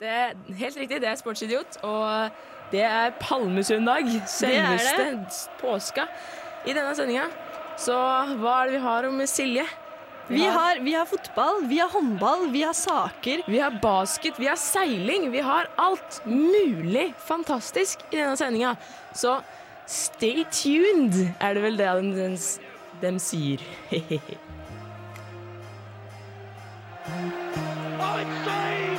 Det er helt riktig, det er Sportsidiot. Og det er palmesøndag, selveste påska, i denne sendinga. Så hva er det vi har om Silje? Vi har, vi har fotball, vi har håndball, vi har saker. Vi har basket, vi har seiling, vi har alt mulig fantastisk i denne sendinga. Så stay tuned, er det vel det de, de, de sier.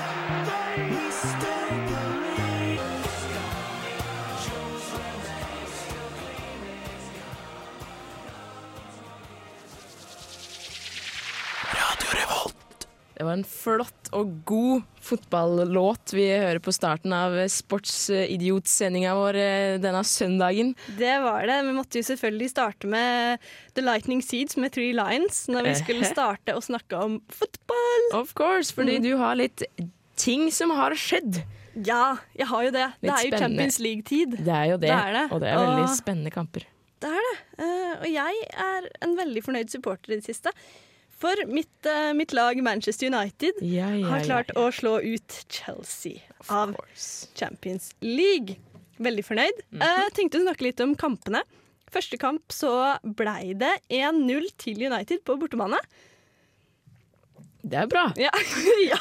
Det var en flott og god fotballåt vi hører på starten av sportsidiot-sendinga vår eh, denne søndagen. Det var det. Vi måtte jo selvfølgelig starte med The Lightning Seeds med Three Lions når vi skulle starte å snakke om fotball. Of course, fordi du har litt ting som har skjedd. Ja, jeg har jo det. Litt det er jo spennende. Champions League-tid. Det er jo det, Det er det. og det er veldig Og- spennende kamper. Det er det. Eh, og jeg er en veldig fornøyd supporter i det siste. For mitt, uh, mitt lag Manchester United Ja, ja, har klart ja, å slå ut Chelsea Of av course. Champions League. Veldig fornøyd. Mm -hmm. uh, tenkte å snakke litt om kampene. Første kamp så blei det 1-0 til United på bortebane. Det er bra. Ja, ja,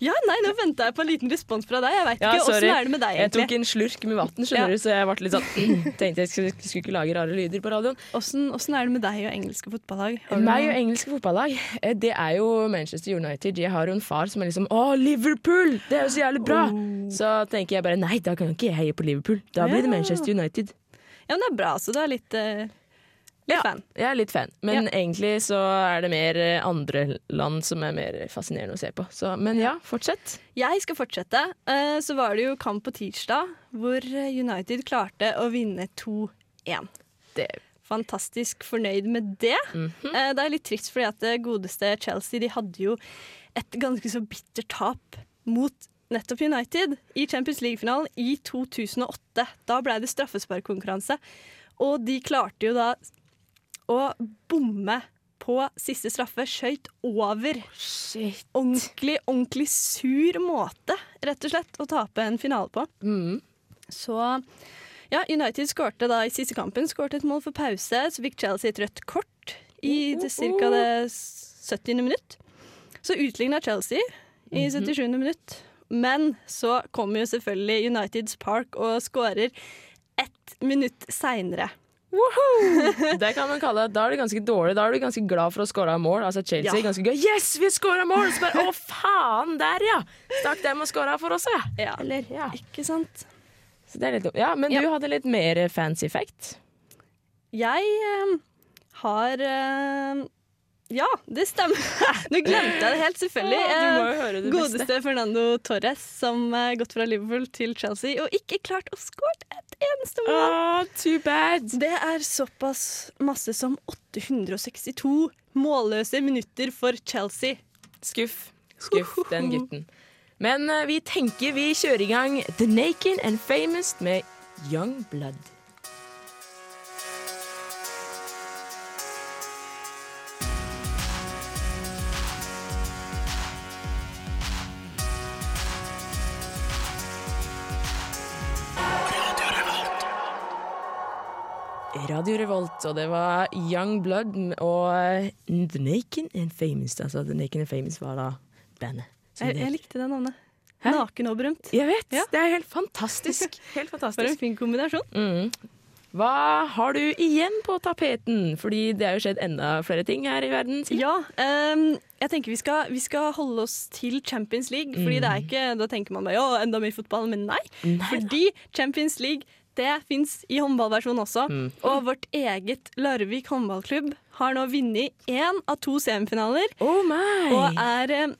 ja nei, nå venta jeg på en liten respons fra deg. Jeg vet Ja, ikke, sorry. Er det med deg, egentlig? Jeg tok en slurk med vann, skjønner du, så jeg ble litt sånn Tenkte jeg skulle, skulle ikke lage rare lyder på radioen. Åssen er det med deg og engelske fotballag? Meg og engelske fotballag, eh, det er jo Manchester United. Jeg har jo en far som er liksom Å, Liverpool! Det er jo så jævlig bra! Så tenker jeg bare nei, da kan jo ikke jeg heie på Liverpool. Da blir det Manchester United. Ja, men det er bra, så du er litt, eh, litt Ja. fan. Jeg er litt fan, men egentlig så er det mer eh, andre land som er mer fascinerende å se på. Så, men ja, fortsett. Jeg skal fortsette. Eh, Så var det jo kamp på tirsdag hvor eh, United klarte å vinne 2-1. Det Fantastisk fornøyd med det. Mm -hmm. Det er litt trist fordi at det godeste Chelsea de hadde jo et ganske så bittert tap mot nettopp United i Champions League-finalen i 2008. Da ble det straffesparkkonkurranse, og de klarte jo da å bomme på siste straffe. Skøyt over Shit. ordentlig, ordentlig sur måte, rett og slett, å tape en finale på. Mm. Så ja, United skårte da i siste kampen skårte et mål for pause. Så fikk Chelsea et rødt kort i det, cirka det 70. minutt. Så utligna Chelsea i 77. minutt. Men så kommer jo selvfølgelig Uniteds Park og skårer ett minutt seinere. Det kan man kalle Da er du ganske dårlig. Da er du ganske glad for å skåre mål. Altså Chelsea Ja. ganske glad. Yes, vi skåra mål! Så bare, Å, faen! Der, ja! Stakk dem og skåra for oss, ja. Ja, Eller, ja. ikke sant? Så det er litt. Ja, men Ja. du hadde litt mer fancy fact. Jeg eh, har eh, Ja, det stemmer. Nå glemte jeg det helt, selvfølgelig. Ja, Eh, høre det Godeste beste. Fernando Torres, som har gått fra Liverpool til Chelsea og ikke klart å skåre et eneste ord. Oh, too bad. Det er såpass masse som 862 målløse minutter for Chelsea. Skuff. Skuff den gutten. Men eh, vi tenker vi kjører i gang The Naked and Famous med Young Blood. Radio Revolt, og det var Young Blood og eh, The Naken and Famous. Altså The Naken and Famous var da bandet. Jeg, jeg likte det navnet. Hæ? Naken og berømt. Jeg vet! Ja. Det er helt fantastisk. Helt fantastisk. For en fin kombinasjon. Mm. Hva har du igjen på tapeten? Fordi det har jo skjedd enda flere ting her i verden. Siden. Ja, um, jeg tenker vi skal, vi skal holde oss til Champions League. Fordi det er ikke, Da tenker man bare ja, enda mer fotball, men nei. Nei. Fordi Champions League det fins i håndballversjon også. Mm. Og vårt eget Larvik håndballklubb har nå vunnet én av to semifinaler. Oh my! Og er eh,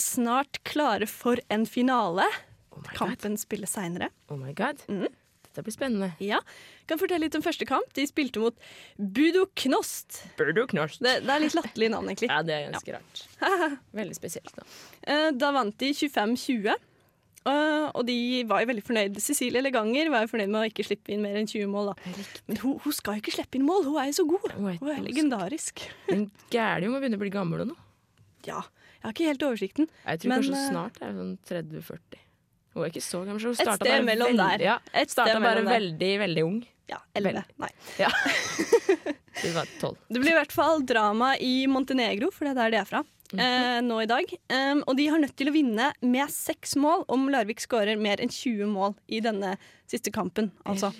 snart klare for en finale. Oh. Kampen spilles seinere. Oh my god. Mm. Dette blir spennende. Ja. Kan fortelle litt om første kamp. De spilte mot Budo Knost. Budo Knost. Det, det er litt latterlig navn, egentlig. Ja, det er ganske rart. Veldig spesielt, da. Eh, Da vant de 25-20. Eh, og de var jo veldig fornøyd. Cecilie Leganger var jo fornøyd med å ikke slippe inn mer enn 20 mål. Da. Men hun, hun skal jo ikke slippe inn mål, hun er jo så god. Hun er- Hun er legendarisk. Men gæren jo må begynne å bli gammel nå. Ja, jeg har ikke helt oversikten. Jeg tror Men, kanskje eh, snart er det sånn 30-40. Hun er ikke så gammel, hun Et starta sted mellom veldig, der. Ja, Et starta bare veldig, veldig ung. Ja, 11. Nei. Ja. Det, var tolv. Det blir i hvert fall drama i Montenegro, for det er der de er fra. Eh, nå i dag. Um, og de har nødt til å vinne med seks mål om Larvik skårer mer enn 20 mål i denne siste kampen. Altså.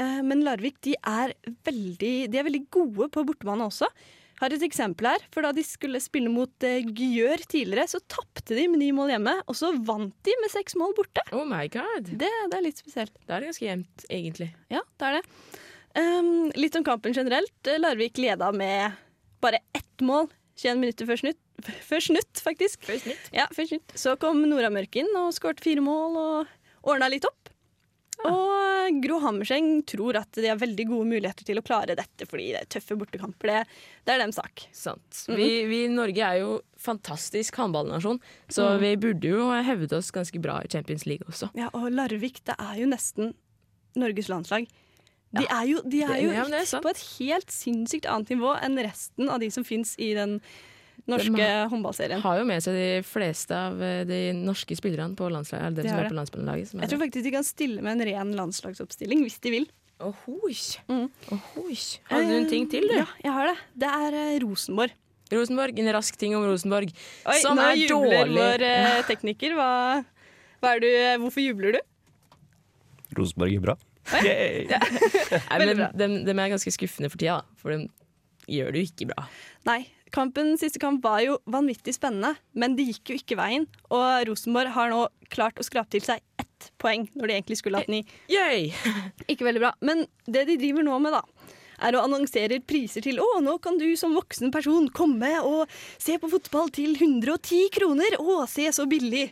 Eh, men Larvik de er, veldig, de er veldig gode på bortebane også. Har et eksempel her, for Da de skulle spille mot eh, Gjør tidligere, så tapte de med ni mål hjemme. Og så vant de med seks mål borte. Oh my god. Det, det er litt spesielt. Da er ganske jevnt, egentlig. Ja, det er det. Um, litt om kampen generelt. Larvik leda med bare ett mål 21 minutter før snutt. Før snutt, faktisk. Først nytt. Ja, før snutt. Så kom Nora inn og skåret fire mål og ordna litt opp. Og Gro Hammerseng tror at de har veldig gode muligheter til å klare dette, fordi det er tøffe bortekamper. Det, det er deres sak. Sant. Vi, vi i Norge er jo fantastisk håndballnasjon, så mm. vi burde jo hevde oss ganske bra i Champions League også. Ja, Og Larvik, det er jo nesten Norges landslag. De er jo, de er jo ja, er på et helt sinnssykt annet nivå enn resten av de som fins i den norske De håndballserien. Har jo med seg de fleste av eh, de norske spillerne på landslaget. Eller De som er på landslaget. Som er Jeg tror faktisk de kan stille med en ren landslagsoppstilling hvis de vil. Ohoi. Mm. Ohoi. Har du en ting til, du? Ja, jeg har det. Det er eh, Rosenborg. Rosenborg, en rask ting om Rosenborg. Oi, som nå er jubler dårlig. vår eh, tekniker. Hva, hva er du, eh, hvorfor jubler du? Rosenborg er bra. Yay! Nei, men bra. de, de, er ganske skuffende for tida. For de gjør det jo ikke bra. Nei, kampen, siste kamp var jo vanvittig spennende, men det gikk jo ikke veien. Og Rosenborg har nå klart å skrape til seg ett poeng når de egentlig skulle hatt ni. Yay! Ikke veldig bra. Men det de driver nå med, da, er å annonsere priser til Å, nå kan du som voksen person komme og se på fotball til 110 kroner. Å, se så billig.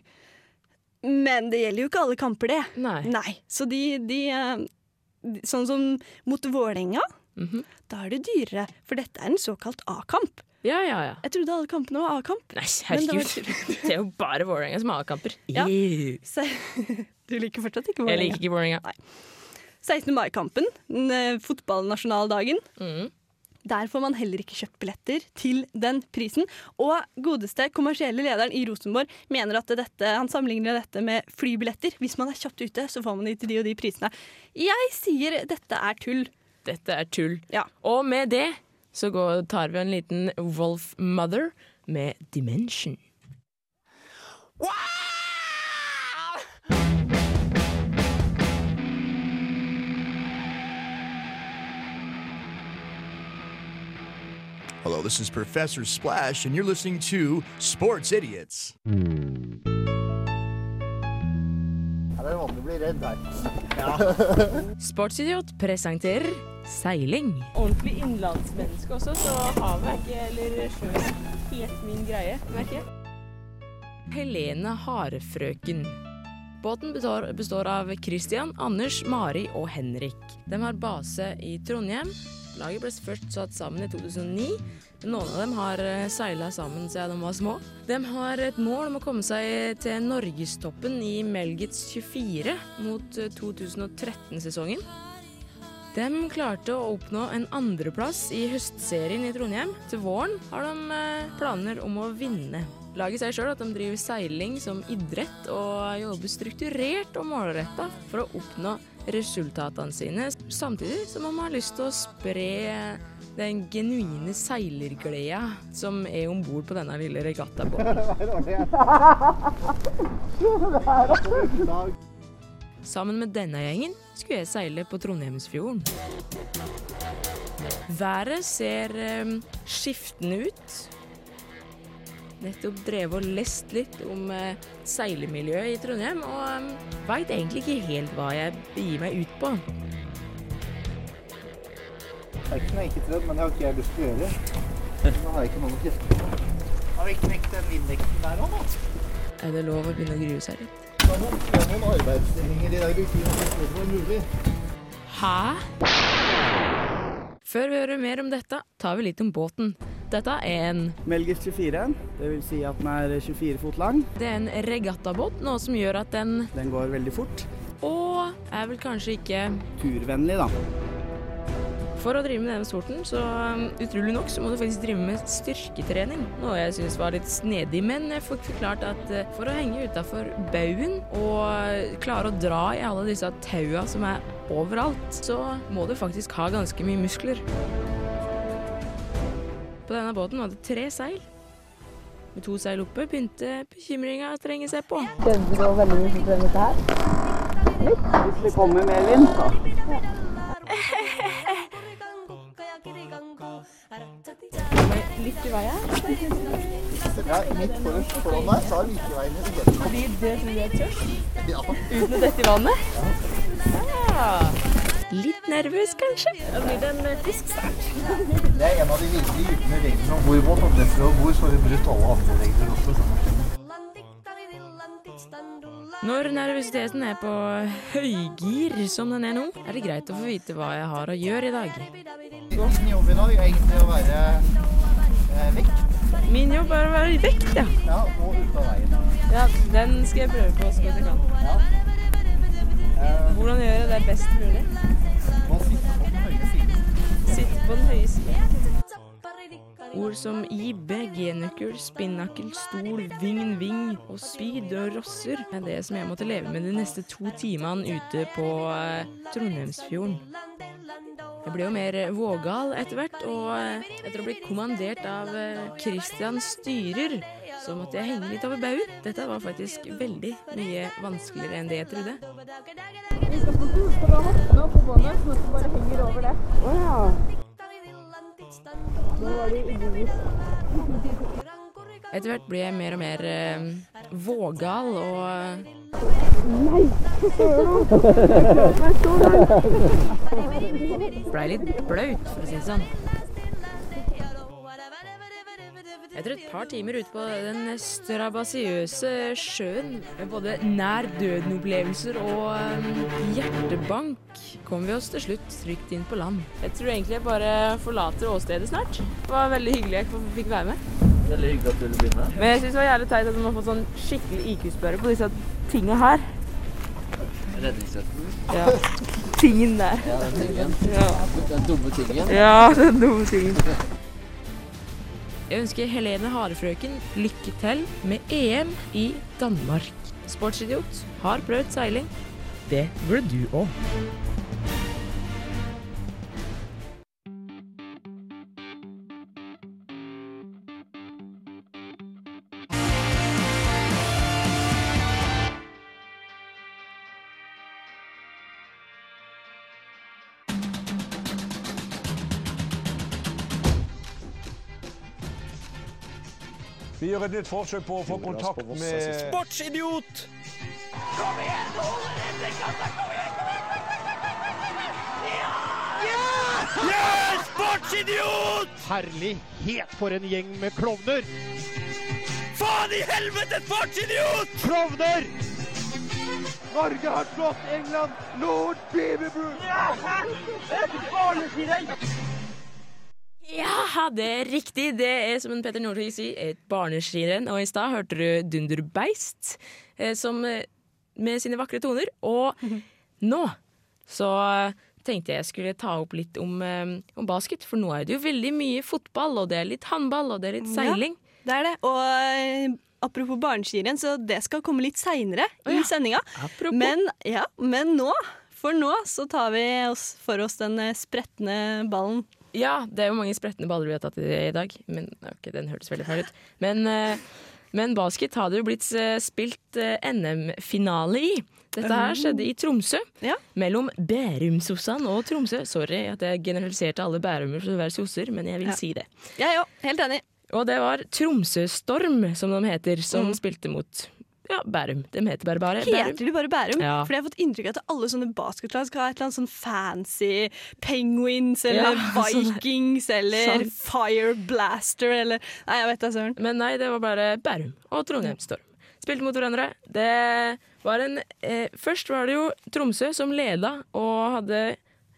Men det gjelder jo ikke alle kamper, det. Nei. Nei. Så de, de eh, Sånn som mot Vålerenga, Mhm. da er det dyrere. For dette er en såkalt A-kamp. Ja, ja, ja. Jeg trodde alle kampene var A-kamp. Nei, herregud. det var. Det er jo bare Vålerenga som har A-kamper. Ja. Du liker fortsatt ikke Jeg liker ikke Vålerenga. 16. mai-kampen, eh, fotballnasjonaldagen. Mm. Der får man heller ikke kjøpt billetter til den prisen. Og godeste kommersielle lederen i Rosenborg mener at dette, han sammenligner dette med flybilletter. Hvis man er kjapt ute, så får man de til de og de prisene. Jeg sier dette er tull. Dette er tull. Ja. Og med det så går, tar vi en liten Wolf Mother med Dimension. Hello, this is Professor Splash, and you're listening to Sports Idiots. Ja, det er vanlig å bli redd her. Sportsidiot presenterer seiling. Ordentlig innlandsmenneske også, så havet er ikke, eller sjøen, helt min greie, merker jeg. Helene Harefrøken. Båten består, består av Christian, Anders, Mari og Henrik. De har base i Trondheim. Laget ble først satt sammen i 2009. Noen av dem har seila sammen siden de var små. De har et mål om å komme seg til norgestoppen i Melgits 24 mot eh, 2013-sesongen. De klarte å oppnå en andreplass i høstserien i Trondheim. Til våren har de eh, planer om å vinne. Laget sier sjøl at de driver seiling som idrett og jobber strukturert og målretta for å oppnå resultatene sine, samtidig som de har lyst til å spre den genuine seilergleda som er om bord på denne lille regattabåten. Sammen med denne gjengen skulle jeg seile på Trondheimsfjorden. Været ser eh, skiftende ut. Nettopp drevet og lest litt om eh, seilemiljøet i Trondheim, og eh, veit egentlig ikke helt hva jeg begir meg ut på. Det er ikke noe jeg ikke tredd, men det har ikke jeg lyst til å gjøre. Nå har jeg ikke noen krefter. Har vi knekt den vindekten der òg, da? Er det lov å begynne å grue seg litt? Da må vi få noen arbeidsstillinger i som tror det var mulig. Hæ? Før vi hører mer om dette, tar vi litt om båten. Dette er en, Melgis 24, det vil si at den er 24 fot lang. det er en regattabåt, noe som gjør at den Den går veldig fort. Og er vel kanskje ikke Turvennlig, da. For å drive med denne sporten, så um, utrolig nok, så må du faktisk drive med styrketrening. Noe jeg syns var litt snedig, men jeg fikk forklart at eh, for å henge utafor baugen og klare å dra i alle disse taua som er overalt, så må du faktisk ha ganske mye muskler. På denne båten var det tre seil. Med to seil oppe begynte bekymringa å trenge seg på. Kjente du veldig mye til dette her? Hvis det kommer med vind, så. i veien. Ja, midt forrest foran meg, så er Vikeveien i tatt. Fordi det tror jeg er. Ja. Uten å dette i vannet? Ja. Litt nervøs, kanskje? Da blir det en frisk start. Det er en av de virkelig dypene reglene om bordbåt. At etter å bord så har vi brutt alle andre regler også. Når nervøsiteten er på høygir, som den er nå, er det greit å få vite hva jeg har å gjøre i dag. Min jobb i dag er egentlig å være eh, vekk Min jobb er å være i vekt, ja. ja, og ute av veien. ja. Den skal jeg prøve på så godt jeg kan. Ja. Hvordan gjør jeg det best mulig? og sitte på den høye siden. Sitte på den høye siden. Ord som gibbe, g-nøkkel, spinnakkel, stol, vingen, ving og spyd og rosser er det som jeg måtte leve med de neste to timene ute på eh, Trondheimsfjorden. Jeg ble jo mer vågal etter hvert, og eh, etter å bli kommandert av eh, Christian Styrer, så måtte jeg henge litt over baugen. Dette var faktisk veldig mye vanskeligere enn det jeg trodde. Etter hvert blir jeg mer og mer eh, vågal og Blei litt blaut, for å si det sånn. Etter et par timer ute på den strabasiøse sjøen med både nær døden-opplevelser og eh, hjertebank, kom vi oss til slutt trygt inn på land. Jeg tror egentlig jeg bare forlater åstedet snart. Det var veldig hyggelig jeg fikk være med. Veldig hyggelig at du ville begynne. Men jeg syns det var jævlig teit at man har fått sånn skikkelig IQ-spørre på disse tinga her. Redningsvesten. Ja. Tingen der. Ja, den tingen. Ja. Den dumme tingen. ja, den dumme tingen. Jeg ønsker Helene Harefrøken lykke til med EM i Danmark. Sportsidiot har prøvd seiling. Det burde du òg. Vi gjør et nytt forsøk på å få kontakt med Sportsidiot! Kom igjen, Tore! Kom igjen! Ja! Sportsidiot! Herlighet for en gjeng med klovner! Faen i helvete, sportsidiot! Klovner! Norge har slått England! Lord Beaverbrook! Ja, det er riktig. Det er som en Petter Northug sier, et barneskirenn. Og i stad hørte du Dunderbeist eh, som, eh, med sine vakre toner. Og nå så tenkte jeg skulle ta opp litt om, eh, om basket, for nå er det jo veldig mye fotball, og det er litt håndball, og det er litt seiling. Ja, Det er det. Og apropos barneskirenn, så det skal komme litt seinere i ja. sendinga. Men, ja, men nå, for nå så tar vi oss for oss den spretne ballen. Ja, det er jo mange spretne baller vi har tatt i, dag, men ok, den hørtes veldig feil ut. Men, eh, men basket har det jo blitt eh, spilt eh, NM-finale i. Dette her skjedde i Tromsø, Ja. mellom Bærumsossan og Tromsø. Sorry at jeg generaliserte alle bærumer for å være sosser, men jeg vil Ja. si det. Jeg òg, helt enig. Og det var Tromsøstorm, som de heter, som Mm. spilte mot ja, Bærum. De heter bare bare Bærum. Heter de bare Bærum? Ja. Fordi jeg har fått inntrykk av at alle sånne basketlag skal ha et eller annet sånn fancy Penguins eller Ja, sånn- Vikings eller sånn. Fire Blaster eller Nei, jeg vet da søren. Men nei, det var bare Bærum og Trondheim Storm. Spilte mot hverandre. Det var en eh, Først var det jo Tromsø som leda og hadde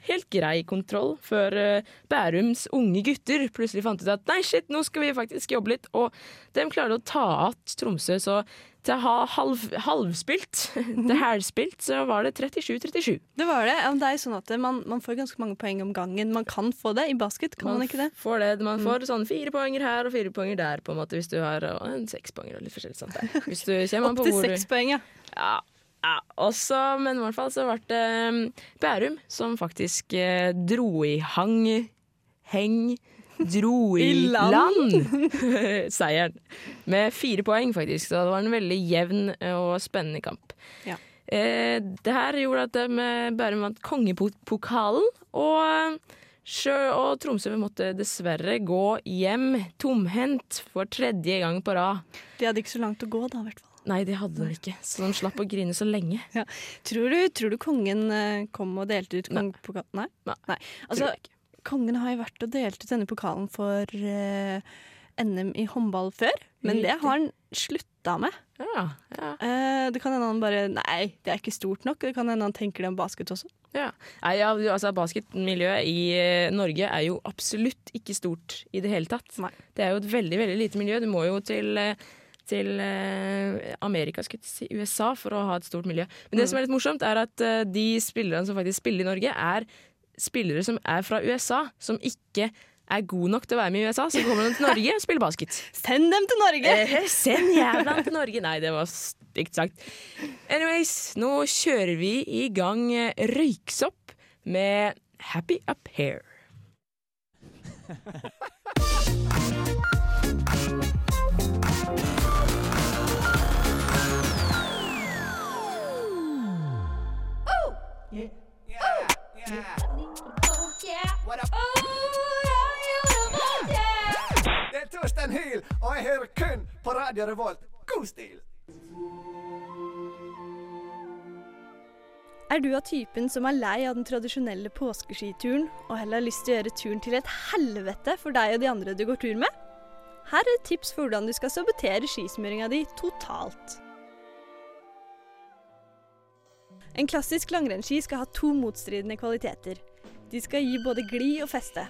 helt grei kontroll, før eh, Bærums unge gutter plutselig fant ut at nei, shit, nå skal vi faktisk jobbe litt. Og de klarte å ta att Tromsø, så til å ha halv, halvspilt, til hælspilt, så var det 37-37. Det var det. Det er jo sånn at man, man får ganske mange poeng om gangen. Man kan få det i basket, kan man, ikke det? Får det. Man Mm. får sånn fire poenger her og fire poenger der, på en måte, hvis du har og en seks poenger og litt forskjellig sånt der. Hvis du kommer Opp på til seks poeng, ja. Ja, ja. Også, men i hvert fall så ble det um, Bærum som faktisk eh, dro i hang Heng Dro i, I land. land, seieren. Med fire poeng, faktisk. Så det var en veldig jevn og spennende kamp. Ja. Eh, det her gjorde at de, eh, Bærum vant kongepokalen, og, Sjø og Tromsø måtte dessverre gå hjem tomhendt for tredje gang på rad. De hadde ikke så langt å gå, da, i hvert fall. Nei, det hadde de ikke, så de slapp å grine så lenge. Tror du, tror du kongen eh, kom og delte ut kongepokalen? Nei. Nei. Altså, jeg ikke. Kongen har jo vært og delt ut denne pokalen for eh, NM i håndball før, men det har han slutta med. Ja, ja. Eh, det kan hende han bare Nei, det er ikke stort nok. Det kan hende han tenker det om basket også. Ja. Nei, ja, altså Basketmiljøet i eh, Norge er jo absolutt ikke stort i det hele tatt. Nei. Det er jo et veldig veldig lite miljø. Du må jo til, eh, til eh, Amerika, skulle jeg si, USA, for å ha et stort miljø. Men det som er litt morsomt, er at eh, de spillerne som faktisk spiller i Norge, er spillere som er fra USA, som ikke er god nok til å være med i USA, så kommer de til Norge og spiller basket. Send dem til Norge! Eh, send jævla til Norge! Nei, det var stygt sagt. Anyways, nå kjører vi i gang eh, Røyksopp med Happy Up Here. Det er Torstein Hyl, og jeg hører kun på Radio Revolt. God stil! Er du av typen som er lei av den tradisjonelle påskeskituren og heller har lyst til å gjøre turen til et helvete for deg og de andre du går tur med? Her er et tips for hvordan du skal sabotere skismøringa di totalt. En klassisk langrennsski skal ha to motstridende kvaliteter. De skal gi både glid og feste.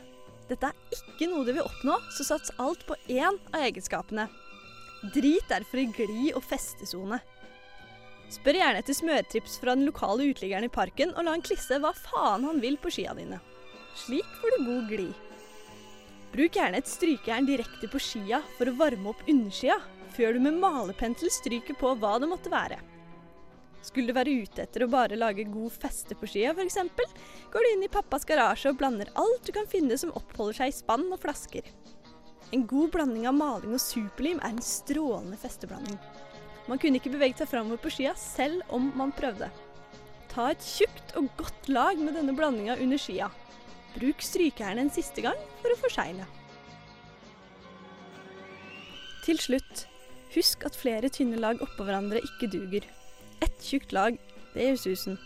Dette er ikke noe du vil oppnå, så sats alt på én av egenskapene. Drit derfor i glid- og festesone. Spør gjerne etter smørtrips fra den lokale uteliggeren i parken, og la han klisse hva faen han vil på skia dine. Slik får du god glid. Bruk gjerne et strykejern direkte på skia for å varme opp underskia, før du med malepentel stryker på hva det måtte være. Skulle du være ute etter å bare lage god feste på skia f.eks., går du inn i pappas garasje og blander alt du kan finne som oppholder seg i spann og flasker. En god blanding av maling og superlim er en strålende festeblanding. Man kunne ikke beveget seg framover på skia selv om man prøvde. Ta et tjukt og godt lag med denne blandinga under skia. Bruk strykejernet en siste gang for å forsegle. Til slutt, husk at flere tynne lag oppå hverandre ikke duger. Ett tjukt lag, det gjør susen.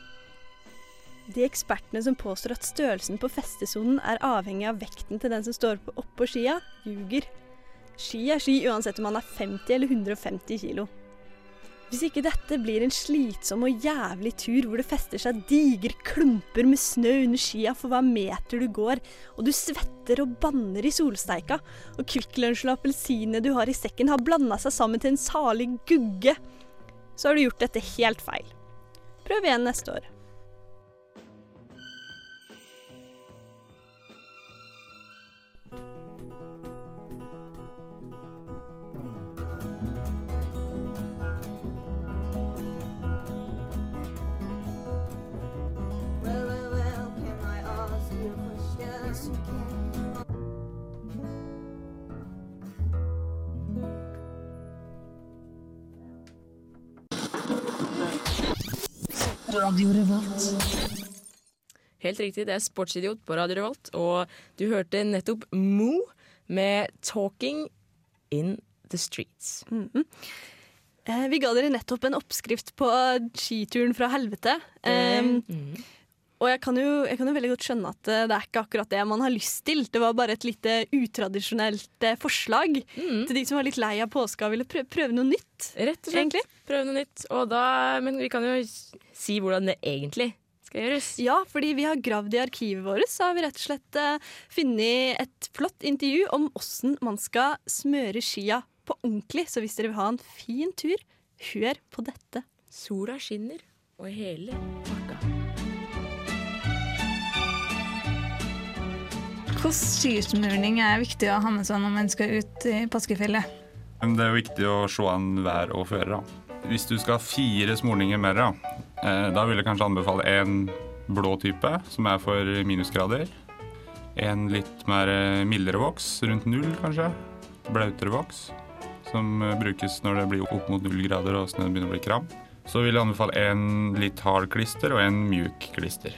De ekspertene som påstår at størrelsen på festesonen er avhengig av vekten til den som står på oppå skia, ljuger. Ski er ski uansett om man er 50 eller 150 kilo. Hvis ikke dette blir en slitsom og jævlig tur hvor det fester seg digre klumper med snø under skia for hver meter du går, og du svetter og banner i solsteika, og Kvikk og appelsinene du har i sekken har blanda seg sammen til en salig gugge, så har du gjort dette helt feil. Prøv igjen neste år. Helt riktig, det er Sportsidiot på Radio Revolt, og du hørte nettopp Mo med 'Talking in the Streets'. Eh, vi ga dere nettopp en oppskrift på skituren fra helvete. Eh, Mm. Og jeg kan, jo, jeg kan jo veldig godt skjønne at eh, det er ikke akkurat det man har lyst til. Det var bare et lite utradisjonelt eh, forslag til de som var litt lei av påska og ville prøve, prøve noe nytt. Rett og slett. Egentlig. Prøve noe nytt. Og da, men vi kan jo si hvordan det egentlig skal gjøres. Ja, fordi vi har gravd i arkivet vårt, så har vi rett og slett uh, funnet et flott intervju om åssen man skal smøre skia på ordentlig. Så hvis dere vil ha en fin tur, hør på dette. Sola skinner, og hele pakka. Hvordan skismurning er viktig å ha med seg når man skal ut i påskefjellet? Det er viktig å se an vær og føre. Hvis du skal ha fire smurninger mer, da, eh, vil jeg kanskje anbefale en blå type, som er for minusgrader. En litt mer eh, mildere voks, rundt null kanskje. Blautere voks, som eh, brukes når det blir opp mot null grader og snøen begynner å bli kram. Så vil jeg anbefale en litt hard klister og en mjuk klister.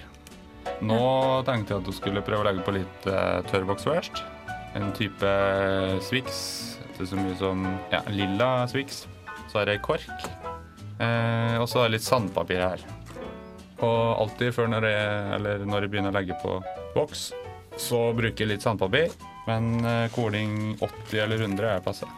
Nå tenkte jeg at du skulle prøve å legge på litt uh, tørrvoks først. En type Swix. Så mye som ja, lilla Swix. Så er det kork. Eh, og så litt sandpapir her. Og alltid før når jeg, når jeg begynner å legge på boks, så bruker jeg litt sandpapir. Men eh, koling 80 eller 100 er passe.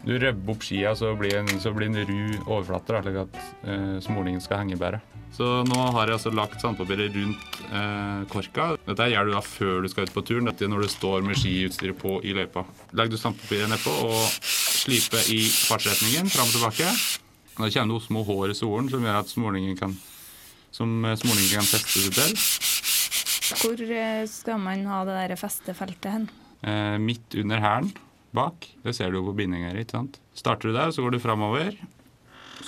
Du røbber opp skia, så blir en, så blir en ru overflate, slik at eh, smolingen skal henge bedre. Så nå har jeg altså lagt sandpapiret rundt eh, korka. Dette gjør du da før du skal ut på turen. Dette når du står med skiutstyret på i løypa. Legger du sandpapiret nedpå og sliper i fartsretningen fram og tilbake. Da kommer noen små hår i solen som gjør at smålingen kan, som smålingen kan feste seg til. Hvor eh, skal man ha det der festefeltet hen? Eh, midt under hælen bak. Det ser du jo på bindinga her. ikke sant? Starter du der, så går du framover.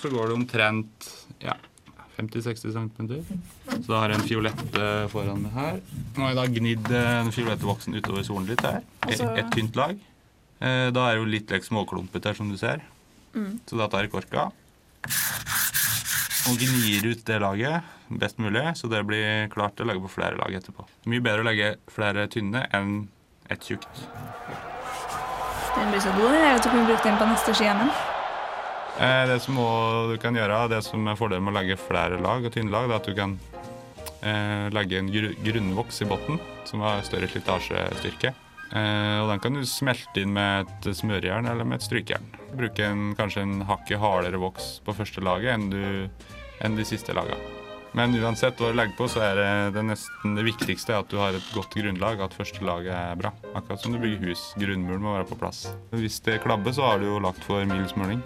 Så går du omtrent ja, 50-60 cm. Så da har jeg en fiolett eh, foran meg her. Nå har jeg da gnidd eh, den fiolette voksen utover solen litt her. Et, Altså- et tynt lag. Eh, Da er det jo litt like, småklumpete her, som du ser. Mm. Så da tar jeg korka og gnir ut det laget best mulig, så det blir klart å legge på flere lag etterpå. Mye bedre å legge flere tynne enn et tjukt. Den blir så god, det er at du kan bruke den på neste skihjemmen. Eh, Det som du kan gjøre, det som er fordelen med å legge flere lag og tynne lag, det er at du kan eh, legge en grunnvoks i bunnen, som har større slitasjestyrke. Eh, og den kan du smelte inn med et smørjern eller med et strykejern. Bruke en, kanskje en hakket hardere voks på første laget enn, du, enn de siste lagene. Men uansett hva du legger på, så er det, det nesten det viktigste at du har et godt grunnlag, at første laget er bra. Akkurat som du bygger hus. Grunnmuren må være på plass. Hvis det klabber, så har du jo lagt for mild smøring.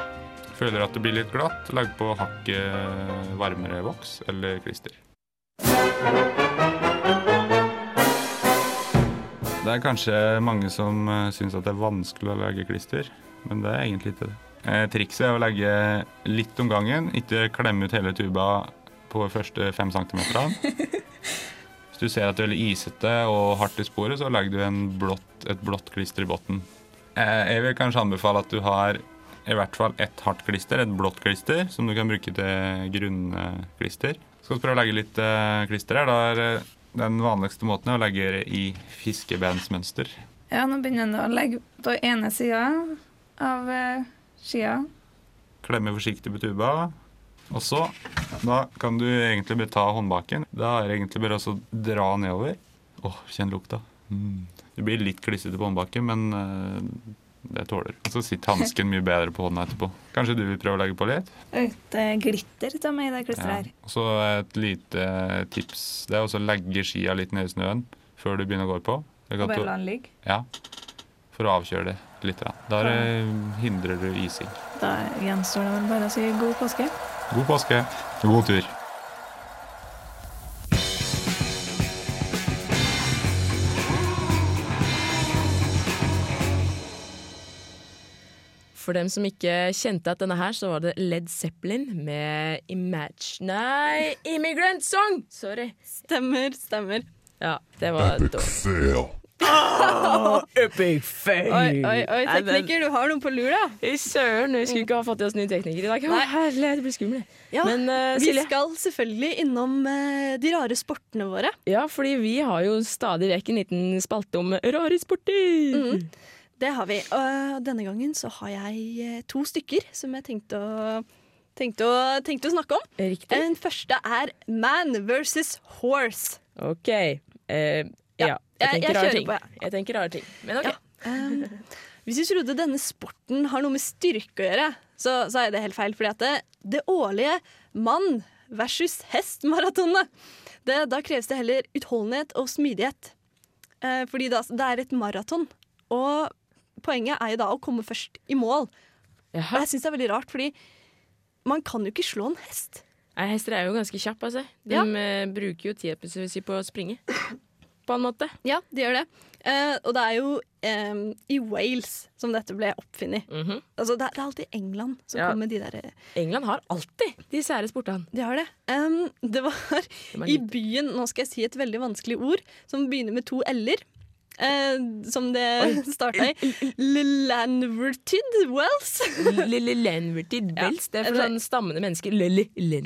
Føler at det blir litt glatt, legg på hakket varmere voks eller klister. Det er kanskje mange som uh, syns at det er vanskelig å legge klister, men det er egentlig ikke det. Eh, trikset er å legge litt om gangen, ikke klemme ut hele tuba på første fem centimeterne. Hvis du ser at det er veldig isete og hardt i sporet, så legger du en blått, et blått klister i bunnen. Eh, jeg vil kanskje anbefale at du har i hvert fall ett hardt klister, et blått klister, som du kan bruke til grunnklister. Skal vi prøve å legge litt eh, klister her. Da er eh, den vanligste måten er å legge i fiskebandsmønster. Ja, nå begynner du å legge på ene sida av eh, skia. Klemme forsiktig på tuba. Og så da kan du egentlig bare ta håndbaken. Da er det egentlig bare å dra nedover. Åh, kjenn lukta. Mm. Det blir litt klissete på håndbaken, men eh, det tåler. Og så sitter hansken mye bedre på hånda etterpå. Kanskje du vil prøve å legge på litt? Litt eh, glitter av meg i det klisteret her. Og så et lite tips. Det er også å legge skia litt ned i snøen før du begynner å gå på. Og bare la den ligge. Ja. For å avkjøle det litt. Da, eh, hindrer du ising. Da gjenstår det vel bare å si god påske. God påske. God tur. For dem som ikke kjente at denne her, så var det Led Zeppelin med Imagine Nei, Immigrant Song! Sorry. Stemmer, stemmer. Ja, det var dårlig. Oh, epic fail! Oi, oi, oi, tekniker, du har noen på lur, da. I søren, vi skulle ikke ha fått i oss ny tekniker i dag. Nei. herlighet, det blir skummelt. Ja, Men uh, vi Silje skal selvfølgelig innom uh, de rare sportene våre. Ja, fordi vi har jo stadig vekk en liten spalte om rare sporter. Mm, det har vi. Og denne gangen så har jeg eh, to stykker som jeg tenkte å tenkte å, tenkte å snakke om. Riktig. Den første er Man versus Horse. OK. Eh, ja. Jeg tenker rare ting. jeg. Tenker rare ting. Men OK. Um, hvis du trodde denne sporten har noe med styrke å gjøre, så, så er det helt feil. Fordi at det, det årlige mann versus hest-maratonet, da kreves det heller utholdenhet og smidighet. Eh, fordi da, det er et maraton. Og poenget er jo da å komme først i mål. Og jeg syns det er veldig rart, fordi man kan jo ikke slå en hest. Nei, hester er jo ganske kjappe, altså. De Ja. eh, bruker jo tida si på å springe. På en måte. Ja, de gjør det. Eh, og det er jo eh, i Wales som dette ble oppfunnet. Mhm. altså, det, er, det er alltid England som Ja. kommer med de der eh, England har alltid de sære sportene. De har det. Um, det var i byen Nå skal jeg si et veldig vanskelig ord som begynner med to l-er. Eh, som det starta i. Lanvertid Wells. Lille Wells. Det er for eller- sånn stammende mennesker.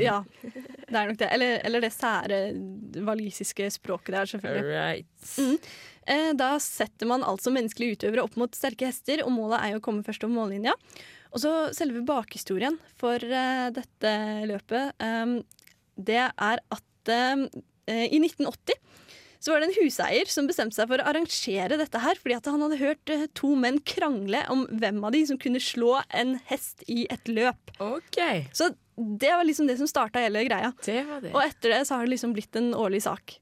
Ja, det er nok det. Eller, eller det sære walisiske språket der, selvfølgelig. Right. Mm. Eh, Da setter man altså menneskelige utøvere opp mot sterke hester, og målet er jo å komme først over mållinja. Og så selve bakhistorien for eh, dette løpet, eh, det er at eh, i 1980 så var det en huseier som bestemte seg for å arrangere dette her, fordi han hadde hørt eh, to menn krangle om hvem av de som kunne slå en hest i et løp. Så det var liksom det som starta hele greia. Det var det. Og etter det så har det liksom blitt en årlig sak.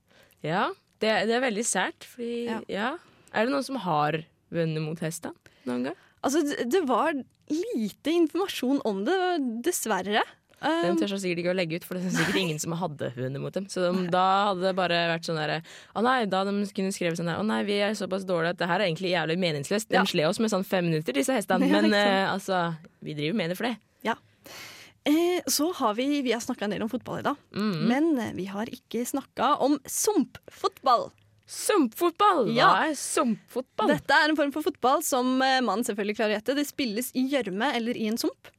Ja, det, det er veldig sært, fordi ja. Er det noen som har vunnet mot hest da? Noen gang? Altså, det, det var lite informasjon om det, dessverre. Den Um, tør sikkert ikke å legge ut, for det er sikkert ingen som hadde hunder mot dem. Så de, da hadde det bare vært sånn derre Å nei, da de kunne skrevet sånn der Å nei, vi er såpass dårlige at det her er egentlig jævlig meningsløst. De Ja. sled oss med sånn fem minutter, disse hestene. Men uh, altså, vi driver med det for det. ja. Eh, så har vi Vi har snakka en del om fotball i dag, Mhm. men eh, vi har ikke snakka om sumpfotball. Sumpfotball? Ja. Hva er sumpfotball? Dette er en form for fotball som man selvfølgelig klarer å gjette. Det spilles i gjørme eller i en sump.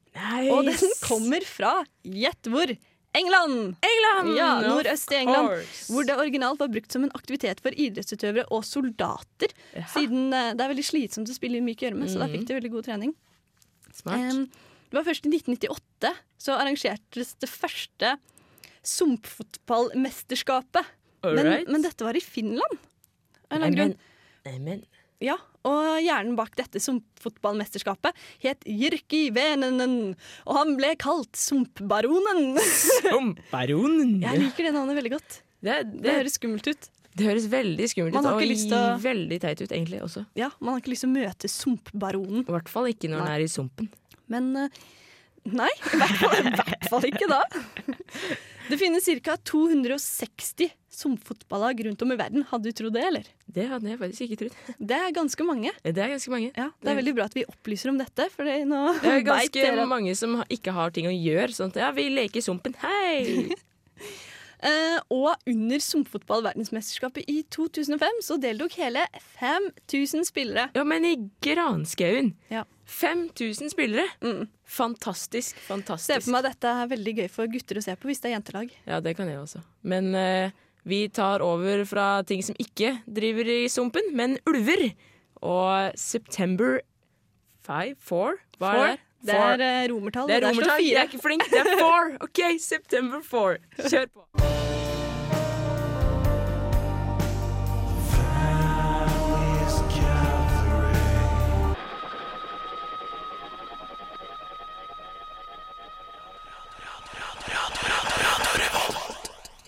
Og den kommer fra, gjett hvor, England! England! Ja, Nordøst i England. Hvor det originalt var brukt som en aktivitet for idrettsutøvere og soldater. Siden eh, det er veldig slitsomt å spille i myk gjørme, så da fikk de veldig god trening. Smart. Em, det var først i 1998 så arrangertes det første sumpfotballmesterskapet. Men, men dette var i Finland. Av en eller annen men, grunn. Amen. Ja, og hjernen bak dette sumpfotballmesterskapet het Jyrki Venenen, og han ble kalt Sumpbaronen. Sumpbaronen? Jeg liker det navnet veldig godt. Det, Det høres skummelt ut. Det høres veldig skummelt ut, og å- veldig teit ut egentlig også. Ja, Man har ikke lyst til å møte Sumpbaronen. I hvert fall ikke når den er i sumpen. Men Uh, nei, i hvert fall, i hvert fall ikke da. Det finnes ca. 260 sumpfotballag rundt om i verden. Hadde du trodd det, eller? Det hadde jeg faktisk ikke trodd. Det er ganske mange. Det er ganske mange. Ja, Det er veldig bra at vi opplyser om dette, for det, nå Det er ganske at- mange som ikke har ting å gjøre. Sånn at ja, vi leker sumpen, hei! Eh, og under sumpfotball-verdensmesterskapet i 2005 så deltok hele 5000 spillere. Ja, men i granskauen! Ja. 5000 spillere! Fantastisk, fantastisk. Se for meg dette er veldig gøy for gutter å se på hvis det er jentelag. Ja, det kan jeg også. Men uh, vi tar over fra ting som ikke driver i sumpen, men ulver. Og September 5? 4? Hva Four. er det? Det er eh, romertall. Det er romertall. Jeg er ikke flink. Det er four. OK, September 4. Kjør på.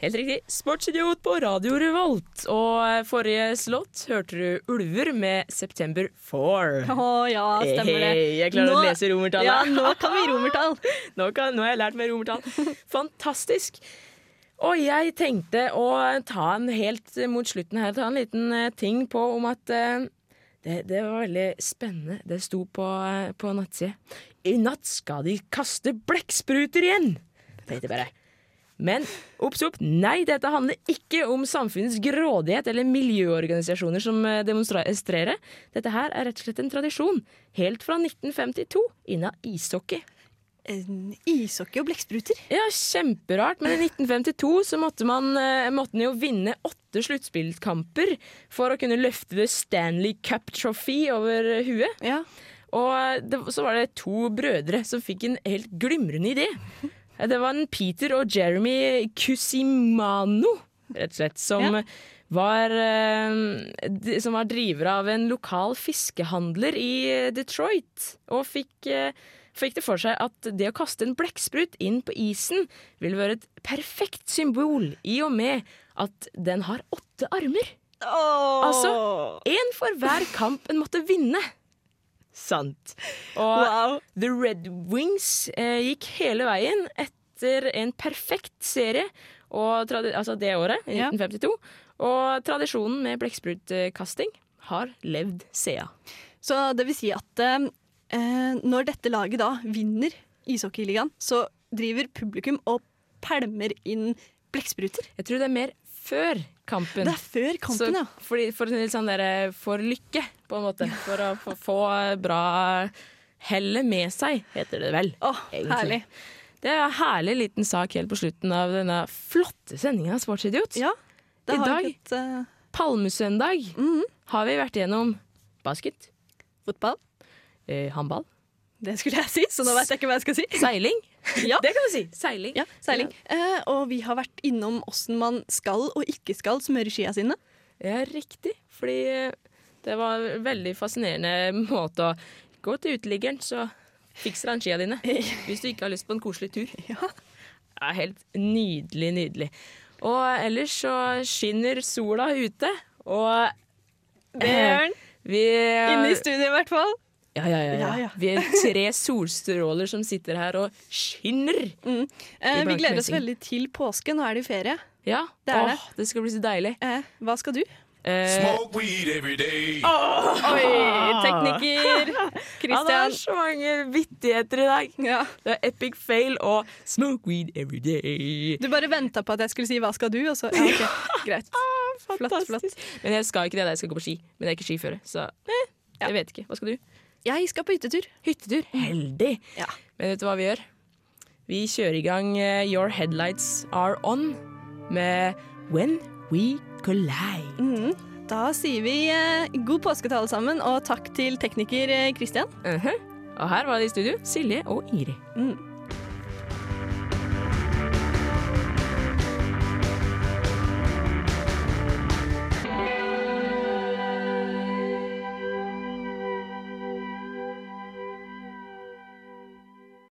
Helt riktig. Sportsidiot på Radio Revolt. Og eh, forrige slått hørte du Ulver med September 4. Å ja, stemmer det. Hey, jeg klarer å lese romertallet. Ja, nå kan vi romertall. nå, kan, nå har jeg lært meg romertall. Fantastisk. Og jeg tenkte å ta en helt mot slutten her, ta en liten eh, ting på om at eh, det, det var veldig spennende. Det sto på, eh, på nattsida. I natt skal de kaste blekkspruter igjen! Tenkte jeg bare. Men obs, opp, nei, dette handler ikke om samfunnets grådighet eller miljøorganisasjoner som eh, demonstrerer. Dette her er rett og slett en tradisjon, helt fra 1952, innen ishockey. En ishockey og blekkspruter? Ja, kjemperart. Men i 1952 så måtte man, eh, måtte man jo vinne åtte sluttspillkamper for å kunne løfte The Stanley Cup Trophy over huet. Ja. Og det, så var det to brødre som fikk en helt glimrende idé. Det var en Peter og Jeremy Cusimano, rett og slett, som Ja. var, eh, som var driver av en lokal fiskehandler i Detroit. Og fikk, eh, fikk det for seg at det å kaste en blekksprut inn på isen ville være et perfekt symbol, i og med at den har åtte armer. Altså én for hver kamp en måtte vinne. Sant. Og Wow. The Red Wings eh, gikk hele veien etter en perfekt serie, og altså det året, Ja. 1952. Og tradisjonen med blekksprutkasting har levd sea. Så det vil si at eh, når dette laget da vinner ishockeyligaen, så driver publikum og pælmer inn blekkspruter. Jeg tror det er mer før kampen. Det er før kampen, ja. fordi, for, sånn der, for lykke, på en måte. For å få, få bra hellet med seg, heter det vel. Åh, egentlig. herlig. Det er en herlig liten sak helt på slutten av denne flotte sendinga av Sportsidiot. Ja, det I har dag, et, eh, palmesøndag, har vi vært gjennom basket, fotball. eh, håndball, Det skulle jeg si, så nå vet jeg ikke hva jeg skal si. seiling. Ja. Det kan du si. Seiling. Ja, seiling. Eh, og vi har vært innom åssen man skal og ikke skal smøre skia sine. Ja, riktig. Fordi det var en veldig fascinerende måte å gå til uteliggeren, så fikser han skia dine. Hvis du ikke har lyst på en koselig tur. Ja. Det er helt nydelig, nydelig. Og ellers så skinner sola ute, og den. vi Inne i studiet, i hvert fall. Ja, ja, ja, ja. Vi er tre solstråler som sitter her og skinner. Eh, vi gleder oss veldig til påske. Nå er det jo ferie. Ja, Det er Åh, det. det skal bli så deilig. Eh, hva skal du? Eh, Smoke weed every day. Oi, tekniker! ja, det Christian. er så mange vittigheter i dag. Ja. Det er epic fail og smoke weed every day. Du bare venta på at jeg skulle si 'hva skal du', og så ja, ok, greit. Flott, flott. Fantastisk. Men jeg skal ikke det, jeg skal gå på ski. Men jeg er ikke skiføre, så eh, jeg vet ikke. Hva skal du? Jeg skal på hyttetur. Hyttetur. Heldig. Ja. Men vet du hva vi gjør? Vi kjører i gang eh, Your Headlights Are On med When We Collide. Mm. Da sier vi eh, god påske til alle sammen, og takk til tekniker Kristian. Uh -huh. Og her var det i studio Silje og Ingrid. Mm.